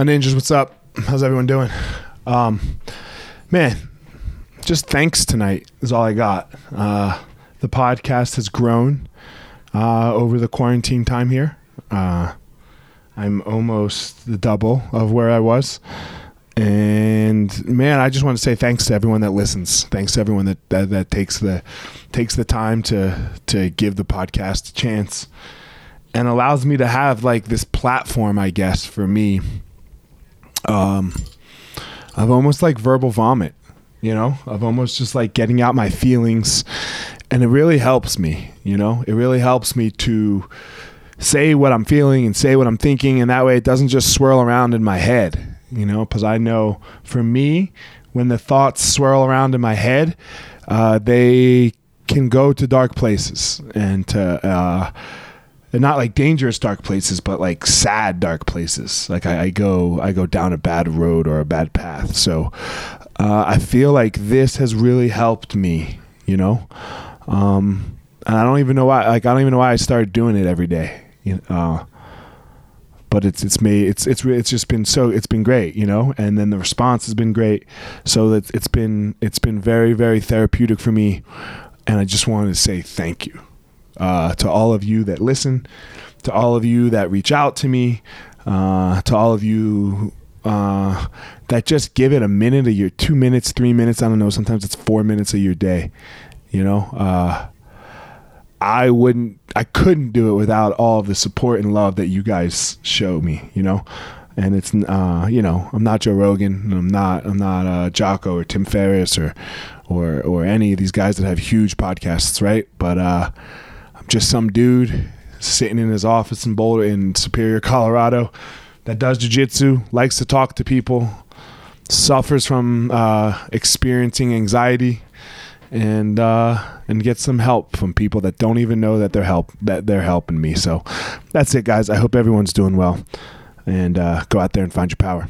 My ninjas, what's up? How's everyone doing? Um, man, just thanks tonight is all I got. Uh, the podcast has grown uh, over the quarantine time here. Uh, I'm almost the double of where I was. And man, I just want to say thanks to everyone that listens. Thanks to everyone that, that, that takes the takes the time to to give the podcast a chance and allows me to have like this platform, I guess, for me. Um, I've almost like verbal vomit, you know, of almost just like getting out my feelings, and it really helps me, you know, it really helps me to say what I'm feeling and say what I'm thinking, and that way it doesn't just swirl around in my head, you know, because I know for me, when the thoughts swirl around in my head, uh, they can go to dark places and to. Uh, they're not like dangerous dark places, but like sad dark places. Like I, I go, I go down a bad road or a bad path. So uh, I feel like this has really helped me, you know. Um, and I don't even know why. Like I don't even know why I started doing it every day. You know, uh, but it's it's made it's it's it's just been so it's been great, you know. And then the response has been great. So that it's been it's been very very therapeutic for me. And I just wanted to say thank you uh, to all of you that listen, to all of you that reach out to me, uh, to all of you uh, that just give it a minute of your two minutes, three minutes. I don't know. Sometimes it's four minutes of your day. You know, uh, I wouldn't, I couldn't do it without all the support and love that you guys show me. You know, and it's uh, you know I'm not Joe Rogan, I'm not I'm not uh, Jocko or Tim Ferriss or or or any of these guys that have huge podcasts, right? But uh, just some dude sitting in his office in Boulder in Superior, Colorado, that does jujitsu, likes to talk to people, suffers from uh, experiencing anxiety, and uh, and get some help from people that don't even know that they're help that they're helping me. So that's it, guys. I hope everyone's doing well, and uh, go out there and find your power.